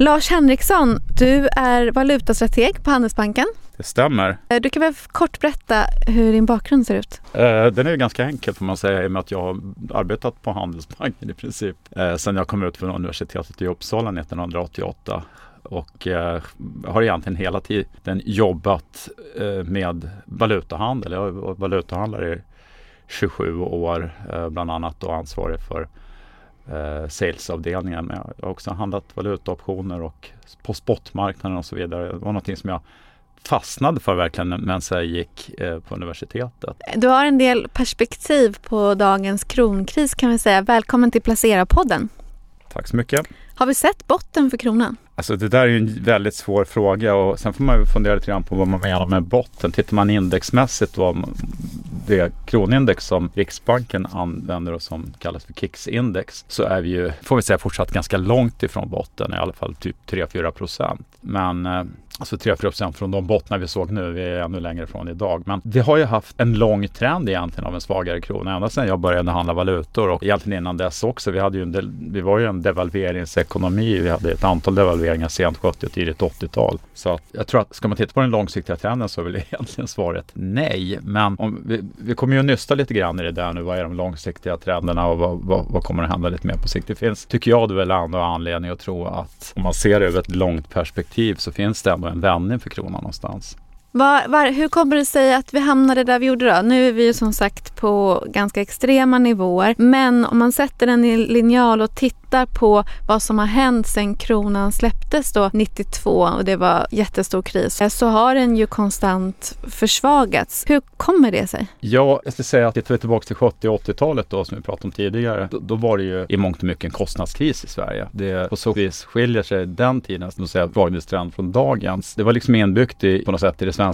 Lars Henriksson, du är valutastrateg på Handelsbanken. Det stämmer. Eh, du kan väl kort berätta hur din bakgrund ser ut? Eh, den är ganska enkel får man säga i och med att jag har arbetat på Handelsbanken i princip eh, sedan jag kom ut från universitetet i Uppsala 1988 och eh, har egentligen hela tiden jobbat eh, med valutahandel. Jag har varit valutahandlare i 27 år eh, bland annat och ansvarig för eh, salesavdelningen. Men jag har också handlat valutaoptioner och på spotmarknaden och så vidare. Det var någonting som jag fastnade för verkligen medan jag gick eh, på universitetet. Du har en del perspektiv på dagens kronkris kan vi säga. Välkommen till Placera-podden. Tack så mycket. Har vi sett botten för kronan? Alltså det där är ju en väldigt svår fråga och sen får man fundera lite grann på vad man menar med botten. Tittar man indexmässigt då, det kronindex som Riksbanken använder och som kallas för KIX-index så är vi ju, får vi säga, fortsatt ganska långt ifrån botten, i alla fall typ 3-4 procent. Men eh, Alltså 3-4 från de bottnar vi såg nu. Vi är ännu längre ifrån idag. Men vi har ju haft en lång trend egentligen av en svagare krona. Ända sedan jag började handla valutor och egentligen innan dess också. Vi, hade ju en vi var ju en devalveringsekonomi. Vi hade ett antal devalveringar sent 70 och tidigt 80-tal. Så att jag tror att ska man titta på den långsiktiga trenden så är väl egentligen svaret nej. Men om vi, vi kommer ju att nysta lite grann i det där nu. Vad är de långsiktiga trenderna och vad, vad, vad kommer att hända lite mer på sikt? Det finns, tycker jag, det väl ändå anledning att tro att om man ser det över ett långt perspektiv så finns det ändå en vändning för kronan någonstans. Var, var, hur kommer det sig att vi hamnade där vi gjorde då? Nu är vi ju som sagt på ganska extrema nivåer. Men om man sätter den i linjal och tittar på vad som har hänt sedan kronan släpptes då 92 och det var jättestor kris eh, så har den ju konstant försvagats. Hur kommer det sig? Ja, jag skulle säga att tittar vi tillbaka till 70 och 80-talet då som vi pratade om tidigare. Då, då, var det ju i mångt och mycket en kostnadskris i Sverige. Det på så vis skiljer sig den tidens svaghetstrend från dagens. Det var liksom inbyggt i, på något sätt i det svenska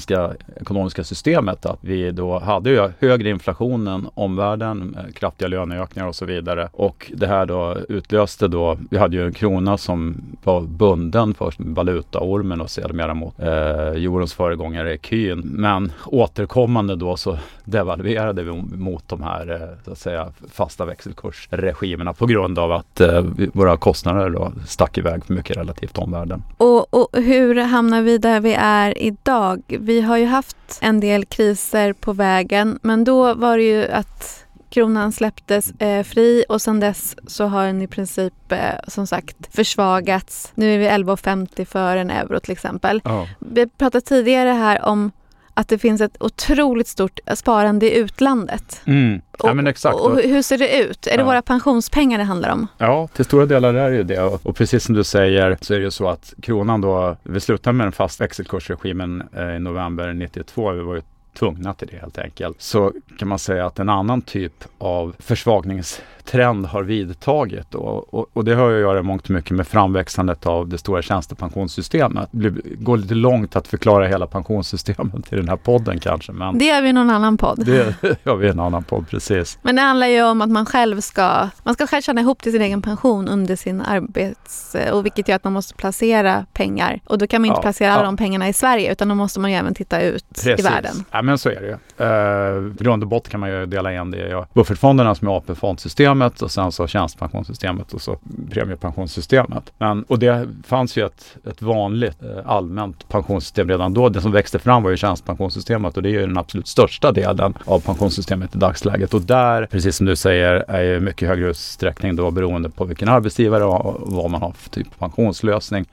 ekonomiska systemet att vi då hade ju högre inflation än omvärlden, eh, kraftiga löneökningar och så vidare. Och det här då utlöste då, vi hade ju en krona som var bunden först med valutaormen och sedermera mot eh, eurons föregångare ecun. Men återkommande då så devalverade vi mot de här eh, så att säga fasta växelkursregimerna på grund av att eh, våra kostnader då stack iväg för mycket relativt omvärlden. Och, och hur hamnar vi där vi är idag? Vi har ju haft en del kriser på vägen men då var det ju att kronan släpptes eh, fri och sedan dess så har den i princip eh, som sagt försvagats. Nu är vi 11,50 för en euro till exempel. Oh. Vi pratade tidigare här om att det finns ett otroligt stort sparande i utlandet. Mm. Ja, men exakt. Och, och hur ser det ut? Är ja. det våra pensionspengar det handlar om? Ja, till stora delar är det ju det. Och, och precis som du säger så är det ju så att kronan då, vi slutade med den fast växelkursregimen eh, i november 92. Vi var ju tvungna till det helt enkelt. Så kan man säga att en annan typ av försvagnings trend har vidtagit. Och, och, och det har att göra mångt mycket med framväxandet av det stora tjänstepensionssystemet. Det går lite långt att förklara hela pensionssystemet i den här podden kanske. Men det gör vi i någon annan podd. Det gör vi i en annan podd, precis. Men det handlar ju om att man själv ska, man ska själv tjäna ihop till sin egen pension under sin arbets... Och vilket gör att man måste placera pengar. Och då kan man inte ja, placera alla ja. de pengarna i Sverige utan då måste man ju även titta ut precis. i världen. Ja men så är det ju. Eh, grund och botten kan man ju dela igen det i buffertfonderna som är AP-fondsystemet och sen så tjänstepensionssystemet och så premiepensionssystemet. Men, och det fanns ju ett, ett vanligt eh, allmänt pensionssystem redan då. Det som växte fram var ju tjänstepensionssystemet och det är ju den absolut största delen av pensionssystemet i dagsläget. Och där, precis som du säger, är ju mycket högre utsträckning då beroende på vilken arbetsgivare och vad man har för typ av pensionslösning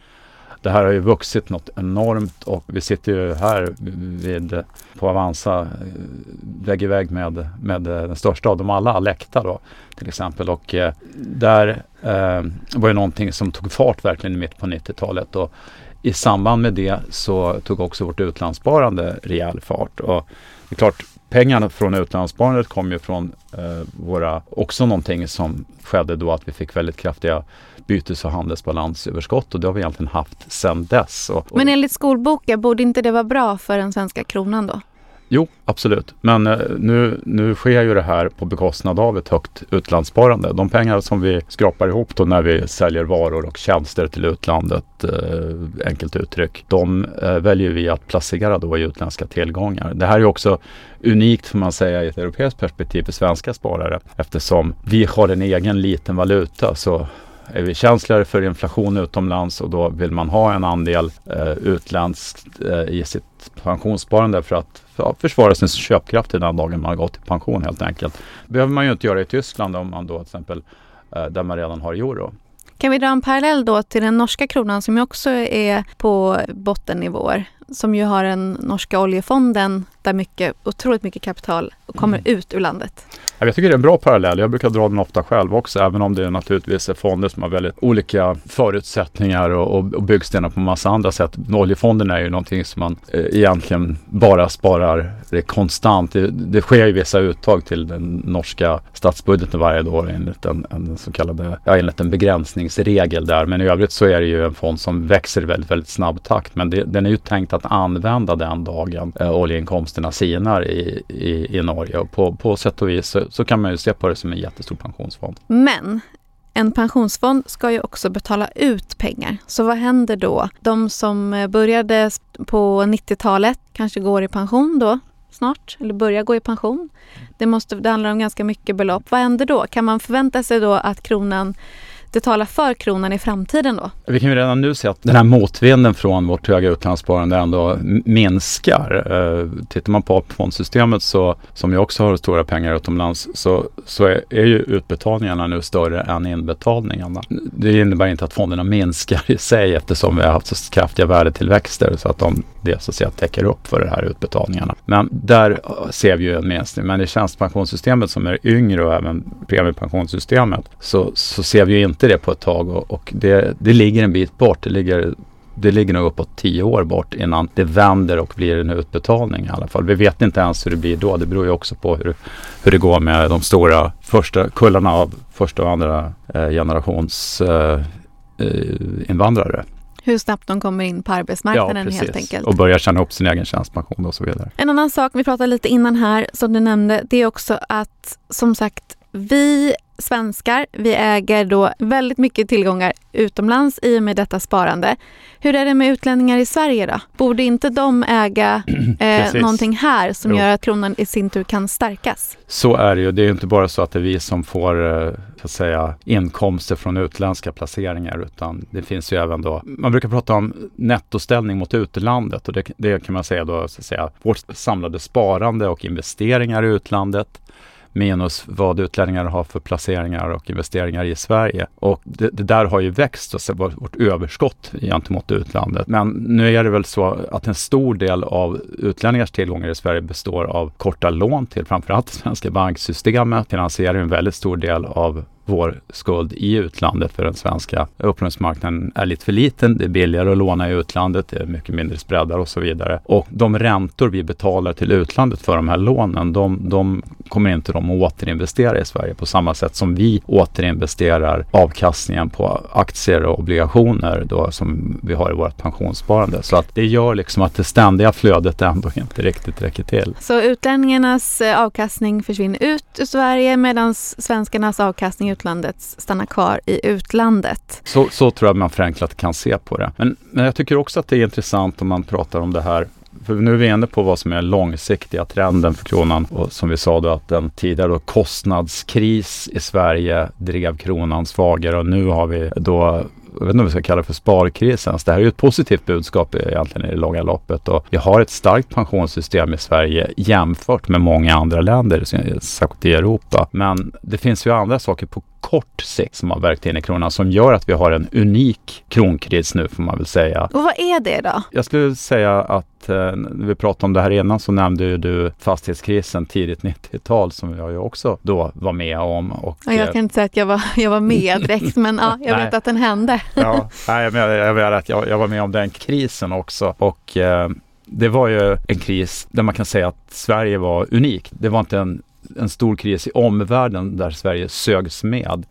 det här har ju vuxit något enormt och vi sitter ju här vid, på Avanza eh, vägg i vägg med, med eh, den största av dem alla, Alecta då till exempel. Och eh, där eh, var ju någonting som tog fart verkligen i mitt på 90-talet. Och i samband med det så tog också vårt utlandssparande rejäl fart. Och det är klart, pengarna från utlandssparandet kom ju från eh, våra, också någonting som skedde då att vi fick väldigt kraftiga bytes och handelsbalansöverskott och det har vi egentligen haft sedan dess. Och, och Men enligt skolboken, borde inte det vara bra för den svenska kronan då? Jo, absolut. Men eh, nu, nu sker ju det här på bekostnad av ett högt utlandssparande. De pengar som vi skrapar ihop då när vi säljer varor och tjänster till utlandet, eh, enkelt uttryck, de eh, väljer vi att placera då i utländska tillgångar. Det här är också unikt får man säga i ett europeiskt perspektiv för svenska sparare eftersom vi har en egen liten valuta så är vi känsligare för inflation utomlands och då vill man ha en andel eh, utländskt eh, i sitt pensionssparande för att ja, försvara sin köpkraft till den dagen man har gått i pension helt enkelt. Det behöver man ju inte göra i Tyskland om man då till exempel eh, där man redan har euro. Kan vi dra en parallell då till den norska kronan som ju också är på bottennivåer? Som ju har den norska oljefonden där mycket, otroligt mycket kapital kommer mm. ut ur landet. Jag tycker det är en bra parallell. Jag brukar dra den ofta själv också, även om det naturligtvis är fonder som har väldigt olika förutsättningar och, och, och byggstenar på massa andra sätt. Oljefonden är ju någonting som man eh, egentligen bara sparar det konstant. Det, det, sker ju vissa uttag till den norska statsbudgeten varje år enligt en, en så kallade, ja, enligt en begränsningsregel där. Men i övrigt så är det ju en fond som växer i väldigt, väldigt snabb takt. Men det, den är ju tänkt att använda den dagen eh, inkomsterna sinar i, i, i Norge. Och på, på sätt och vis så, så kan man ju se på det som en jättestor pensionsfond. Men en pensionsfond ska ju också betala ut pengar. Så vad händer då? De som eh, började på 90-talet kanske går i pension då snart, eller börjar gå i pension. Det, måste, det handlar om ganska mycket belopp. Vad händer då? Kan man förvänta sig då att kronan det talar för kronan i framtiden då? Vi kan ju redan nu se att den här motvinden från vårt höga utlandssparande ändå minskar. Eh, tittar man på AP-fondsystemet så, som ju också har stora pengar utomlands, så, så är, är ju utbetalningarna nu större än inbetalningarna. Det innebär inte att fonderna minskar i sig eftersom vi har haft så kraftiga värdetillväxter så att de det så att säga täcker upp för de här utbetalningarna. Men där ser vi ju en minskning. Men i tjänstepensionssystemet som är yngre och även premiepensionssystemet så, så ser vi ju inte det på ett tag och, och det, det ligger en bit bort. Det ligger det ligger nog uppåt tio år bort innan det vänder och blir en utbetalning i alla fall. Vi vet inte ens hur det blir då. Det beror ju också på hur, hur det går med de stora första kullarna av första och andra eh, generations eh, eh invandrare hur snabbt de kommer in på arbetsmarknaden ja, helt enkelt. Och börjar tjäna upp sin egen tjänstepension och så vidare. En annan sak vi pratade lite innan här som du nämnde, det är också att som sagt vi svenskar, vi äger då väldigt mycket tillgångar utomlands i och med detta sparande. Hur är det med utlänningar i Sverige då? Borde inte de äga eh, någonting här som jo. gör att kronan i sin tur kan stärkas? Så är det ju. Det är inte bara så att det är vi som får eh, att säga, inkomster från utländska placeringar utan det finns ju även då, man brukar prata om nettoställning mot utlandet och det, det kan man säga då, så att säga, vårt samlade sparande och investeringar i utlandet minus vad utlänningar har för placeringar och investeringar i Sverige. Och det, det där har ju växt, alltså vårt överskott gentemot utlandet. Men nu är det väl så att en stor del av utlänningars tillgångar i Sverige består av korta lån till framförallt det svenska banksystemet, finansierar en väldigt stor del av vår skuld i utlandet för den svenska upplåningsmarknaden är lite för liten. Det är billigare att låna i utlandet, det är mycket mindre spreadar och så vidare. Och de räntor vi betalar till utlandet för de här lånen, de, de kommer inte de att återinvestera i Sverige på samma sätt som vi återinvesterar avkastningen på aktier och obligationer då som vi har i vårt pensionssparande. Så att det gör liksom att det ständiga flödet ändå inte riktigt räcker till. Så utlänningarnas eh, avkastning försvinner ut ur Sverige medan svenskarnas avkastning utlandet stannar kvar i utlandet. Så, så tror jag man förenklat kan se på det. Men, men jag tycker också att det är intressant om man pratar om det här för nu är vi inne på vad som är långsiktiga trenden för kronan och som vi sa då att den tidigare då kostnadskris i Sverige drev kronan svagare och nu har vi då jag vet inte om vi ska kalla det för sparkrisen. Så det här är ju ett positivt budskap egentligen i det långa loppet och vi har ett starkt pensionssystem i Sverige jämfört med många andra länder, särskilt i Europa. Men det finns ju andra saker på kort sikt som har verkat in i kronan som gör att vi har en unik kronkris nu får man väl säga. Och vad är det då? Jag skulle säga att eh, när vi pratade om det här innan så nämnde ju du fastighetskrisen tidigt 90-tal som jag ju också då var med om. Och, jag kan inte säga att jag var, jag var med direkt men ja, jag vet att den hände. ja, nej, jag menar, jag att jag, jag var med om den krisen också och eh, det var ju en kris där man kan säga att Sverige var unikt. Det var inte en en stor kris i omvärlden där Sverige sögs med.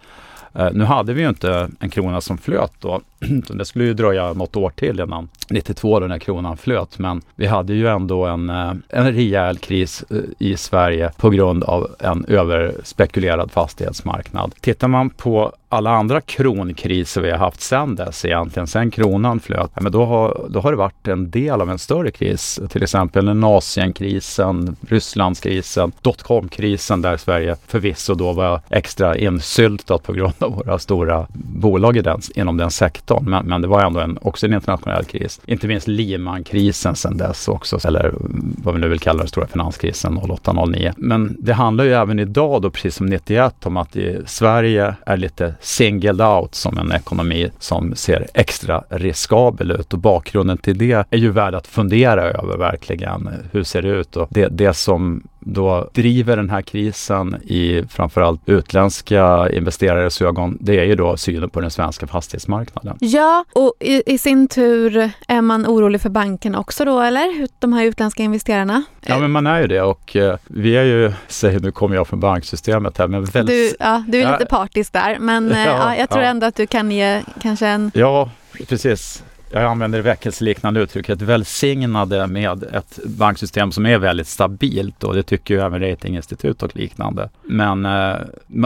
Eh, nu hade vi ju inte en krona som flöt då Så det skulle ju dröja något år till innan 92 då när kronan flöt. Men vi hade ju ändå en, eh, en rejäl kris eh, i Sverige på grund av en överspekulerad fastighetsmarknad. Tittar man på alla andra kronkriser vi har haft sedan dess egentligen, sen kronan flöt, men då har, då har det varit en del av en större kris. Till exempel den Asienkrisen, Rysslandskrisen, dotcom-krisen där Sverige förvisso då var extra insyltat på grund av våra stora bolag i den, inom den sektorn. Men, men det var ändå en, också en internationell kris. Inte minst Lehman-krisen sedan dess också, eller vad vi nu vill kalla den stora finanskrisen 08-09. Men det handlar ju även idag då, precis som 91, om att Sverige är lite singled out som en ekonomi som ser extra riskabel ut och bakgrunden till det är ju värd att fundera över verkligen. Eh, hur ser det ut? Och det, det som då driver den här krisen i framförallt utländska investerares ögon, det är ju då synen på den svenska fastighetsmarknaden. Ja, och i, i sin tur är man orolig för bankerna också då, eller? De här utländska investerarna? Ja, men man är ju det och eh, vi är ju, säg nu kommer jag från banksystemet här, men väldigt... Du, ja, du är lite partisk där, men eh, ja, ja, jag tror ja. ändå att du kan ge kanske en... Ja, precis jag använder väckelseliknande uttrycket, välsignade med ett banksystem som är väldigt stabilt och det tycker ju även ratinginstitut och liknande. Men eh,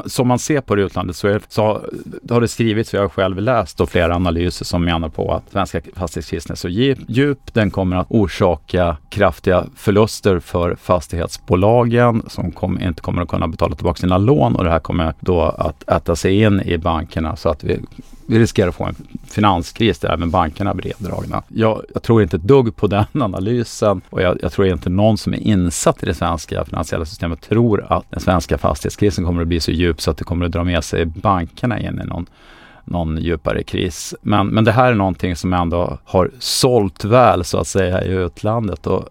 som man ser på det i utlandet så, är, så har det skrivits, och jag har själv läst och flera analyser som menar på att svenska fastighetskrisen är så djup, den kommer att orsaka kraftiga förluster för fastighetsbolagen som kom, inte kommer att kunna betala tillbaka sina lån och det här kommer då att äta sig in i bankerna så att vi vi riskerar att få en finanskris där även bankerna här breddragna. Jag, jag, tror inte ett dugg på den analysen och jag, jag, tror inte någon som är insatt i det svenska finansiella systemet tror att den svenska fastighetskrisen kommer att bli så djup så att det kommer att dra med sig bankerna in i någon någon djupare kris. Men, men det här är någonting som ändå har sålt väl så att säga i utlandet. Och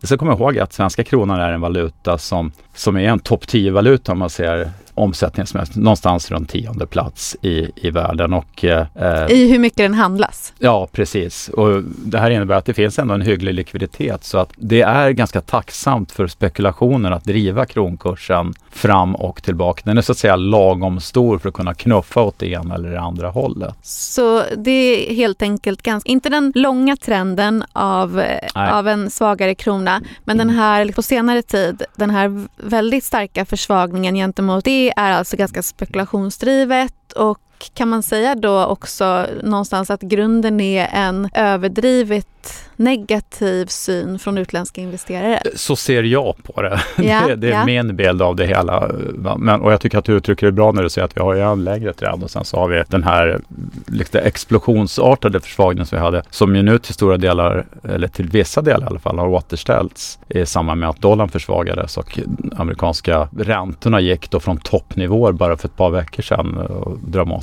vi ska komma ihåg att svenska kronan är en valuta som, som är en topp 10-valuta om man ser omsättningsmässigt någonstans runt tionde plats i, i världen. Och, eh, I hur mycket den handlas? Ja, precis. Och det här innebär att det finns ändå en hygglig likviditet så att det är ganska tacksamt för spekulationer att driva kronkursen fram och tillbaka. Den är så att säga lagom stor för att kunna knuffa åt det ena eller det andra hållet. Så det är helt enkelt ganska, inte den långa trenden av, av en svagare krona, men den här på senare tid, den här väldigt starka försvagningen gentemot det är alltså ganska spekulationsdrivet och kan man säga då också någonstans att grunden är en överdrivet negativ syn från utländska investerare? Så ser jag på det. Ja, det, det, är ja. min bild av det hela. Men, och jag tycker att du uttrycker det bra när du säger att vi har en längre trend och sen så har vi den här lite explosionsartade försvagningen som vi hade som ju nu till stora delar, eller till vissa delar i alla fall, har återställts i samband med att dollarn försvagades och amerikanska räntorna gick då från toppnivåer bara för ett par veckor sedan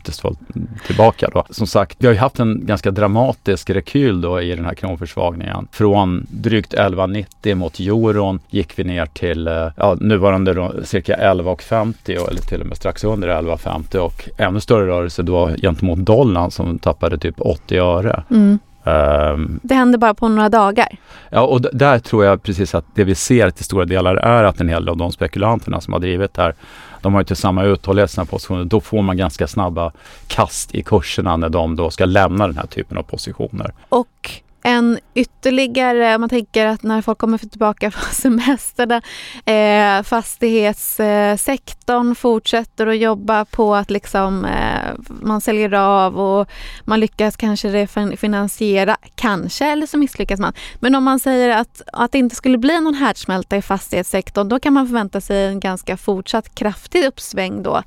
och dramatiskt tillbaka då. Som sagt, vi har ju haft en ganska dramatisk rekyl då i den här kronförsvagningen. Från drygt 11,90 mot euron gick vi ner till eh, ja, nuvarande då, cirka 11,50 eller till och med strax under 11,50 och ännu större rörelse då gentemot dollarn som tappade typ 80 öre. Mm. Um, det hände bara på några dagar. Ja, och där tror jag precis att det vi ser till stora delar är att en hel del av de spekulanterna som har drivit det här, de har inte samma uthållighet i sina positioner. Då får man ganska snabba kast i kurserna när de då ska lämna den här typen av positioner. Och en ytterligare, om man tänker att när folk kommer tillbaka från semestrarna, eh, fastighetssektorn fortsätter att jobba på att liksom eh, man säljer av och man lyckas kanske refinansiera, kanske, eller så misslyckas man. Men om man säger att, att det inte skulle bli någon härdsmälta i fastighetssektorn, då kan man förvänta sig en ganska fortsatt kraftig uppsväng då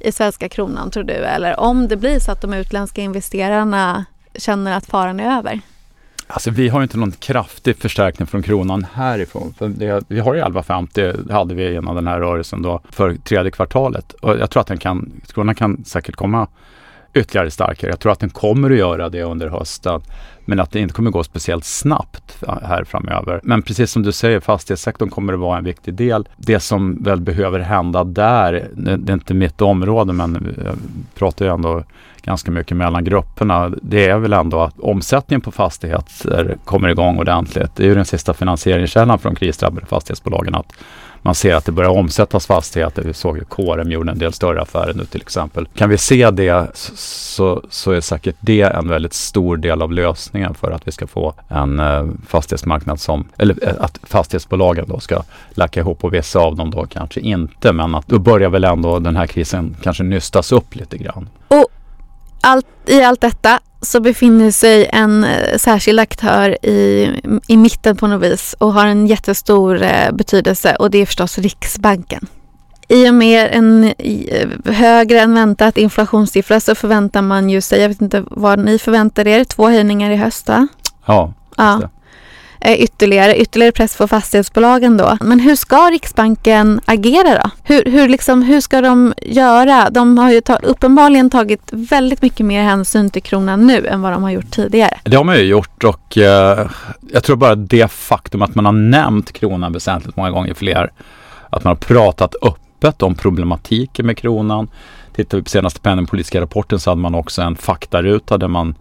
i svenska kronan, tror du? Eller om det blir så att de utländska investerarna känner att faran är över? Alltså vi har inte någon kraftig förstärkning från kronan härifrån. För det, vi har ju 11,50 hade vi innan den här rörelsen då för tredje kvartalet. Och jag tror att den kan, kronan kan säkert komma ytterligare starkare. Jag tror att den kommer att göra det under hösten. Men att det inte kommer gå speciellt snabbt här framöver. Men precis som du säger, fastighetssektorn kommer att vara en viktig del. Det som väl behöver hända där, det är inte mitt område men jag pratar ju ändå ganska mycket mellan grupperna. Det är väl ändå att omsättningen på fastigheter kommer igång ordentligt. Det är ju den sista finansieringskällan för de krisdrabbade fastighetsbolagen. Att man ser att det börjar omsättas fastigheter. Vi såg ju KRM gjorde en del större affärer nu till exempel. Kan vi se det så, så är säkert det en väldigt stor del av lösningen för att vi ska få en eh, fastighetsmarknad som, eller eh, att fastighetsbolagen då ska lacka ihop och vissa av dem då kanske inte. Men att då börjar väl ändå den här krisen kanske nystas upp lite grann. Och allt, i allt detta så befinner sig en eh, särskild aktör i, i mitten på något vis och har en jättestor eh, betydelse och det är förstås Riksbanken. I och med en eh, högre än väntat inflationssiffra så förväntar man ju sig, jag vet inte vad ni förväntar er, två höjningar i höst va? Ja, ja. Eh, ytterligare, ytterligare press på fastighetsbolagen då. Men hur ska Riksbanken agera då? Hur, hur, liksom, hur ska de göra? De har ju ta, uppenbarligen tagit väldigt mycket mer hänsyn till kronan nu än vad de har gjort tidigare. Det har man ju gjort och eh, jag tror bara det faktum att man har nämnt kronan väsentligt många gånger fler. Att man har pratat öppet om problematiken med kronan. Tittar vi på senaste penningpolitiska rapporten så hade man också en faktaruta där man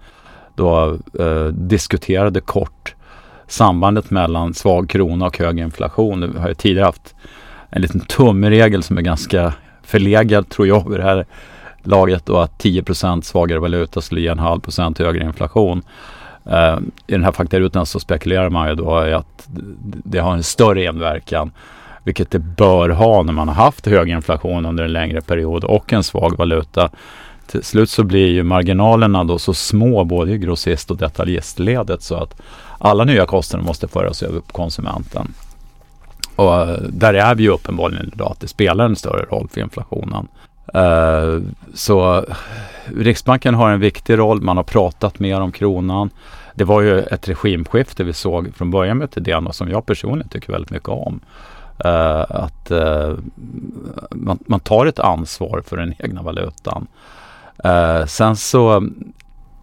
då eh, diskuterade kort sambandet mellan svag krona och hög inflation. Vi har ju tidigare haft en liten tumregel som är ganska förlegad tror jag vid det här laget och att 10% svagare valuta skulle ge en halv procent högre inflation. Uh, I den här faktarutan så spekulerar man ju då i att det har en större inverkan vilket det bör ha när man har haft hög inflation under en längre period och en svag valuta. Till slut så blir ju marginalerna då så små både i grossist och detaljistledet så att alla nya kostnader måste föras över på konsumenten. Och eh, där är vi ju uppenbarligen idag att det spelar en större roll för inflationen. Uh, så Riksbanken har en viktig roll. Man har pratat mer om kronan. Det var ju ett regimskifte vi såg från början med Thedéen och som jag personligen tycker väldigt mycket om. Uh, att uh, man, man, tar ett ansvar för den egna valutan. sen så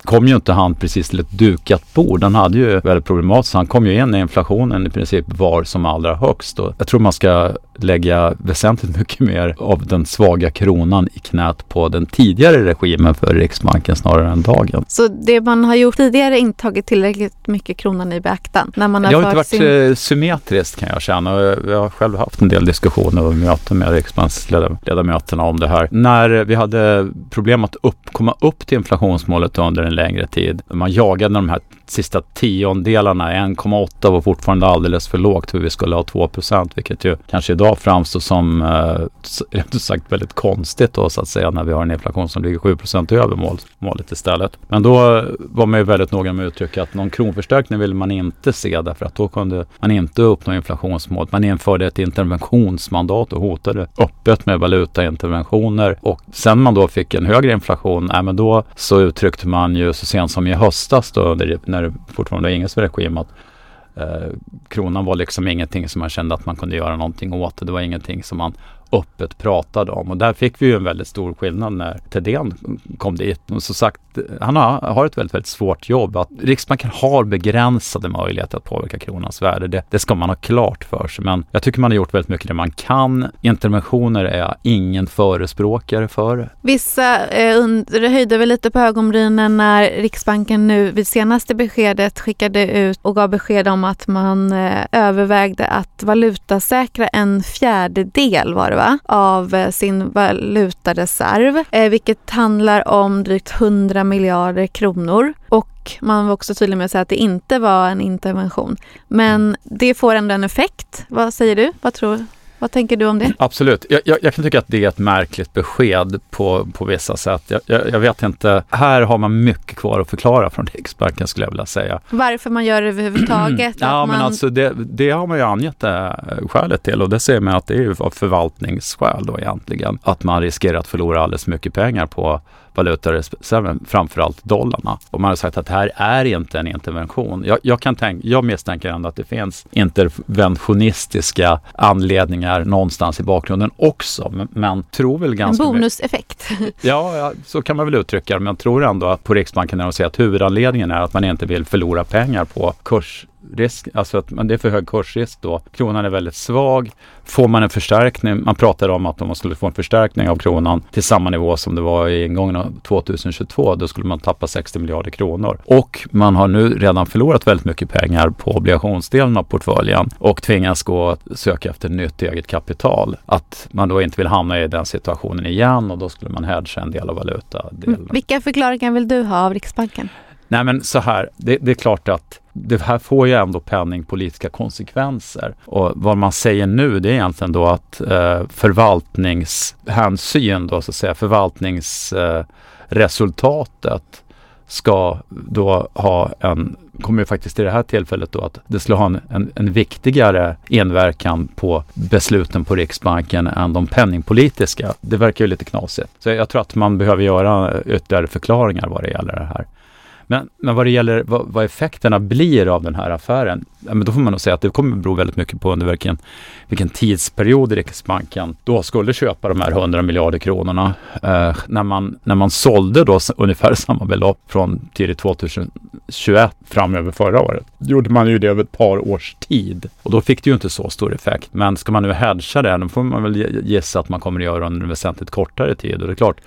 kom ju inte han precis till ett dukat bord. Han hade ju väldigt problematiskt. Han kom ju in när inflationen i princip var som allra högst. Och jag tror man ska lägga väsentligt mycket mer av den svaga kronan i knät på den tidigare regimen för Riksbanken snarare än dagen. Så det man har gjort tidigare inte tagit tillräckligt mycket kronan i beaktan? När man har det har inte varit sin... Eh, symmetriskt kan jag känna. Jag har själv haft en del diskussioner och möten med Riksbanksledamöterna om det här. När vi hade problem att upp, komma upp till inflationsmålet under en längre tid. Man jagade de här sista tiondelarna. 1,8 var fortfarande alldeles för lågt för vi skulle ha 2% vilket ju kanske idag framstår som eh, rätt sagt väldigt konstigt då så att säga när vi har en inflation som ligger 7% över mål, målet istället. Men då var man ju väldigt noga med att uttrycka att någon kronförstärkning ville man inte se därför att då kunde man inte uppnå inflationsmålet. Man införde ett interventionsmandat och hotade öppet med valutainterventioner och sen man då fick en högre inflation, äh, men då så uttryckte man ju så sent som i höstas då när när det fortfarande var Ingels regim att eh, kronan var liksom ingenting som man kände att man kunde göra någonting åt. Det var ingenting som man öppet pratade om. Och där fick vi ju en väldigt stor skillnad när Thedéen kom dit. Och som sagt, han har, har ett väldigt, väldigt svårt jobb. Att Riksbanken har begränsade möjligheter att påverka kronans värde. Det, det ska man ha klart för sig. Men jag tycker man har gjort väldigt mycket det man kan. Interventioner är jag ingen förespråkare för. Vissa eh, under, höjde väl lite på ögonbrynen när Riksbanken nu vid senaste beskedet skickade ut och gav besked om att man eh, övervägde att valutasäkra en fjärdedel var det va? av eh, sin valutareserv, eh, vilket handlar om drygt 100 miljarder kronor. Och man var också tydlig med att säga att det inte var en intervention. Men det får ändå en effekt. Vad säger du? Vad tror vad tänker du om det? Absolut. Jag, jag, jag, kan tycka att det är ett märkligt besked på, på vissa sätt. Jag, jag, vet inte. Här har man mycket kvar att förklara från Riksbanken skulle jag vilja säga. Varför man gör det överhuvudtaget? ja, man... men alltså det, det, har man ju angett äh, skälet till och det säger man att det är av förvaltningsskäl då egentligen. Att man riskerar att förlora alldeles mycket pengar på valutareserven, framförallt dollarna. Och man har sagt att det här är inte en intervention. Jag, jag, kan tänka, jag misstänker ändå att det finns interventionistiska anledningar någonstans i bakgrunden också. Men, men tror väl ganska... En bonuseffekt. Ja, ja, så kan man väl uttrycka det. Men jag tror ändå att på Riksbanken när de säger att huvudanledningen är att man inte vill förlora pengar på kurs risk, alltså att det är för hög kursrisk då. Kronan är väldigt svag. Får man en förstärkning, man pratar om att om man skulle få en förstärkning av kronan till samma nivå som det var i ingången av 2022, då skulle man tappa 60 miljarder kronor. Och man har nu redan förlorat väldigt mycket pengar på obligationsdelen av portföljen och tvingas gå och söka efter nytt eget kapital. Att man då inte vill hamna i den situationen igen och då skulle man hedga en del av valutadelen. Vilka förklaringar vill du ha av Riksbanken? Nej men så här, det, det, är klart att det här får ju ändå penningpolitiska konsekvenser. Och vad man säger nu det är egentligen då att eh, förvaltningshänsyn då så att säga, förvaltningsresultatet eh, ska då ha en, kommer ju faktiskt i det här tillfället då att det skulle ha en, en, en viktigare inverkan på besluten på Riksbanken än de penningpolitiska. Det verkar ju lite knasigt. Så jag tror att man behöver göra ytterligare förklaringar vad det gäller det här. Men, men vad det gäller vad, vad, effekterna blir av den här affären, ja, men då får man nog säga att det kommer bero väldigt mycket på under vilken, vilken tidsperiod Riksbanken då skulle köpa de här 100 miljarder kronorna. Eh, när, man, när man sålde då ungefär samma belopp från tidigt 2021 framöver förra året, gjorde man ju det över ett par års tid. Och då fick det ju inte så stor effekt. Men ska man nu hedga det, då får man väl gissa att man kommer att göra under en väsentligt kortare tid. Och det är klart,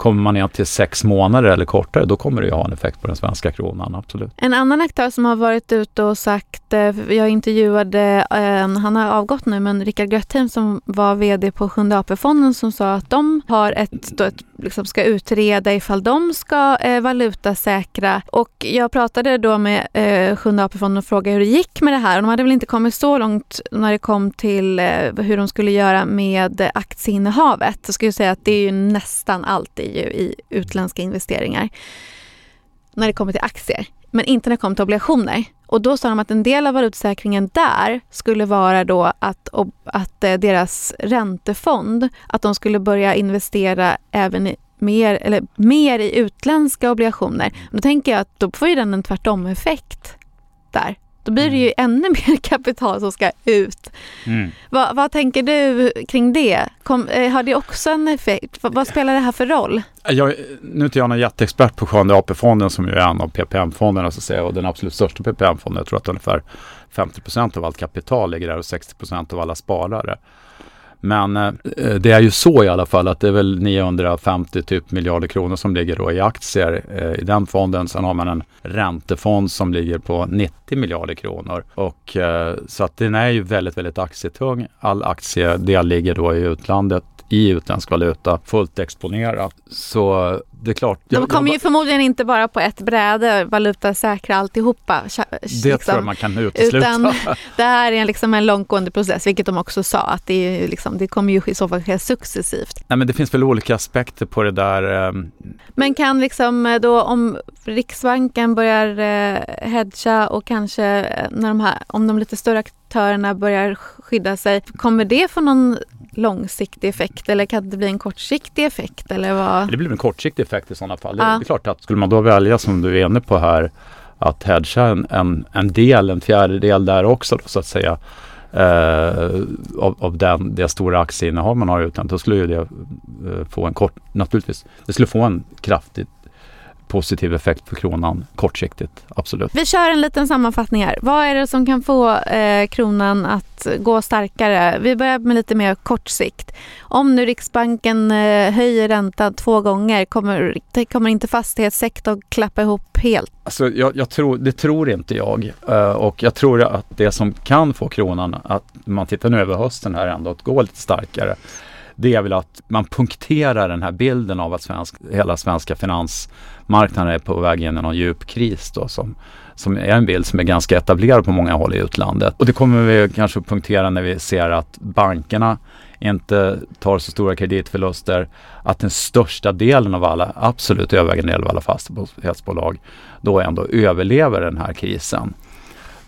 Kommer man ner till sex månader eller kortare, då kommer det ju ha en effekt på den svenska kronan, absolut. En annan aktör som har varit ute och sagt, eh, jag intervjuade, han har avgått nu, men Rickard Göttheim som var VD på Sjunde AP-fonden som sa att de har ett, då ett liksom ska utreda ifall de ska eh, valutasäkra. Och jag pratade då med eh, Sjunde AP-fonden och frågade hur det gick med det här. Och de hade väl inte kommit så långt när det kom till eh, hur de skulle göra med aktieinnehavet. Jag skulle säga att det är ju nästan alltid ju i utländska investeringar när det kommer till aktier, men inte när det kommer till obligationer. Och då sa de att en del av valutsäkringen där skulle vara då att, att eh, deras räntefond, att de skulle börja investera även i mer, eller mer i utländska obligationer. Då tänker jag att då får ju den en tvärtom-effekt där. Då blir det ju mm. ännu mer kapital som ska ut. Mm. Vad, vad, tänker du kring det? Kom, eh, har det också en effekt? Vad, vad, spelar det här för roll? Jag, nu är inte jag någon jätteexpert på Sjunde AP-fonden som ju är en av PPM-fonderna så att säga och den absolut största PPM-fonden. Jag tror att ungefär 50% av allt kapital ligger där och 60% av alla sparare. Men eh, eh, det är ju så i alla fall att det är väl 950 typ miljarder kronor som ligger då i aktier eh, i den fonden. Sen har man en räntefond som ligger på 90 miljarder kronor. Och, eh, så att den är ju väldigt, väldigt aktietung. All aktiedel ligger då i utlandet i utländsk valuta fullt exponerat. Så det är klart. De kommer jag, ju förmodligen inte bara på ett bräde valutasäkra alltihopa. Det liksom, tror jag man kan utesluta. Utan det här är liksom en långtgående process, vilket de också sa att det, är liksom, det kommer ju i så fall ske successivt. Nej men det finns väl olika aspekter på det där. Ehm. Men kan liksom eh, då om Riksbanken börjar eh, hedga och kanske eh, när de här, om de lite större aktörerna börjar skydda sig, kommer det få någon långsiktig effekt eller kan det bli en kortsiktig effekt? Eller vad? Det blir en kortsiktig effekt i sådana fall. Ja. Det är klart att skulle man då välja som du är inne på här att hedga en, en, en del, en fjärdedel där också då, så att säga eh, av, av den, det stora aktieinnehav man har utan då skulle ju det eh, få en kort, naturligtvis, det skulle få en kraftigt positiv effekt på kronan kortsiktigt, absolut. Vi kör en liten sammanfattning här. Vad är det som kan få eh, kronan att gå starkare? Vi börjar med lite mer kort sikt. Om nu Riksbanken eh, höjer räntan två gånger, kommer, kommer inte fastighetssektorn klappa ihop helt? Alltså, jag, jag tror, det tror inte jag. Uh, och jag tror att det som kan få kronan att, man tittar nu över hösten här ändå, att gå lite starkare det är väl att man punkterar den här bilden av att svensk, hela svenska marknaden är på väg in i någon djup kris då som, som är en bild som är ganska etablerad på många håll i utlandet. Och det kommer vi kanske punktera när vi ser att bankerna inte tar så stora kreditförluster, att den största delen av alla, absolut övervägande del av alla fastighetsbolag då ändå överlever den här krisen.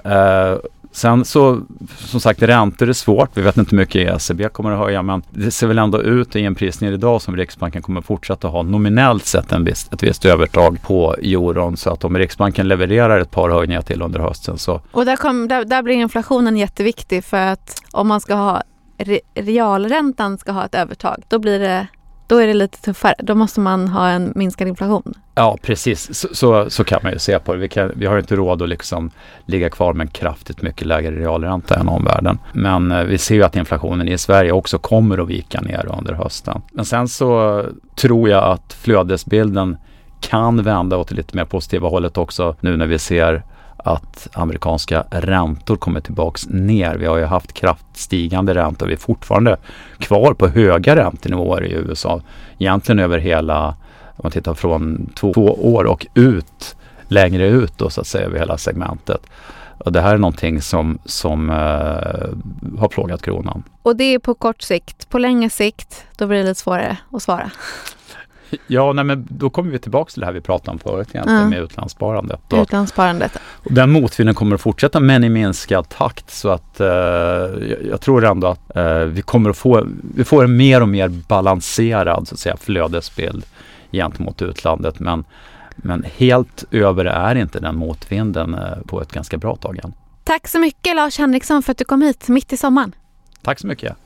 Uh, Sen så, som sagt, räntor är svårt. Vi vet inte hur mycket ECB kommer att höja, men det ser väl ändå ut i en prisnivå idag som Riksbanken kommer fortsätta ha nominellt sett en viss, ett visst övertag på euron. Så att om Riksbanken levererar ett par höjningar till under hösten så... Och där, kom, där, där blir inflationen jätteviktig för att om man ska ha realräntan ska ha ett övertag, då blir det då är det lite tuffare. Då måste man ha en minskad inflation. Ja, precis. Så, så, så kan man ju se på det. Vi, kan, vi har inte råd att liksom ligga kvar med en kraftigt mycket lägre realränta än omvärlden. Men eh, vi ser ju att inflationen i Sverige också kommer att vika ner under hösten. Men sen så tror jag att flödesbilden kan vända åt det lite mer positiva hållet också nu när vi ser att amerikanska räntor kommer tillbaks ner. Vi har ju haft kraftstigande räntor. Vi är fortfarande kvar på höga räntenivåer i USA. Egentligen över hela, om man tittar från två, två år och ut, längre ut då så att säga över hela segmentet. Och det här är någonting som, som uh, har plågat kronan. Och det är på kort sikt. På längre sikt, då blir det lite svårare att svara. Ja, nej, men då kommer vi tillbaka till det här vi pratade om förut egentligen mm. med utlandssparandet. Och, utlandssparandet. Och den motvinden kommer att fortsätta men i minskad takt så att eh, jag, tror ändå att eh, vi kommer att få, vi får en mer och mer balanserad så att säga, flödesbild gentemot utlandet. Men, men helt över är inte den motvinden eh, på ett ganska bra tag än. Tack så mycket Lars Henriksson för att du kom hit mitt i sommaren. Tack så mycket.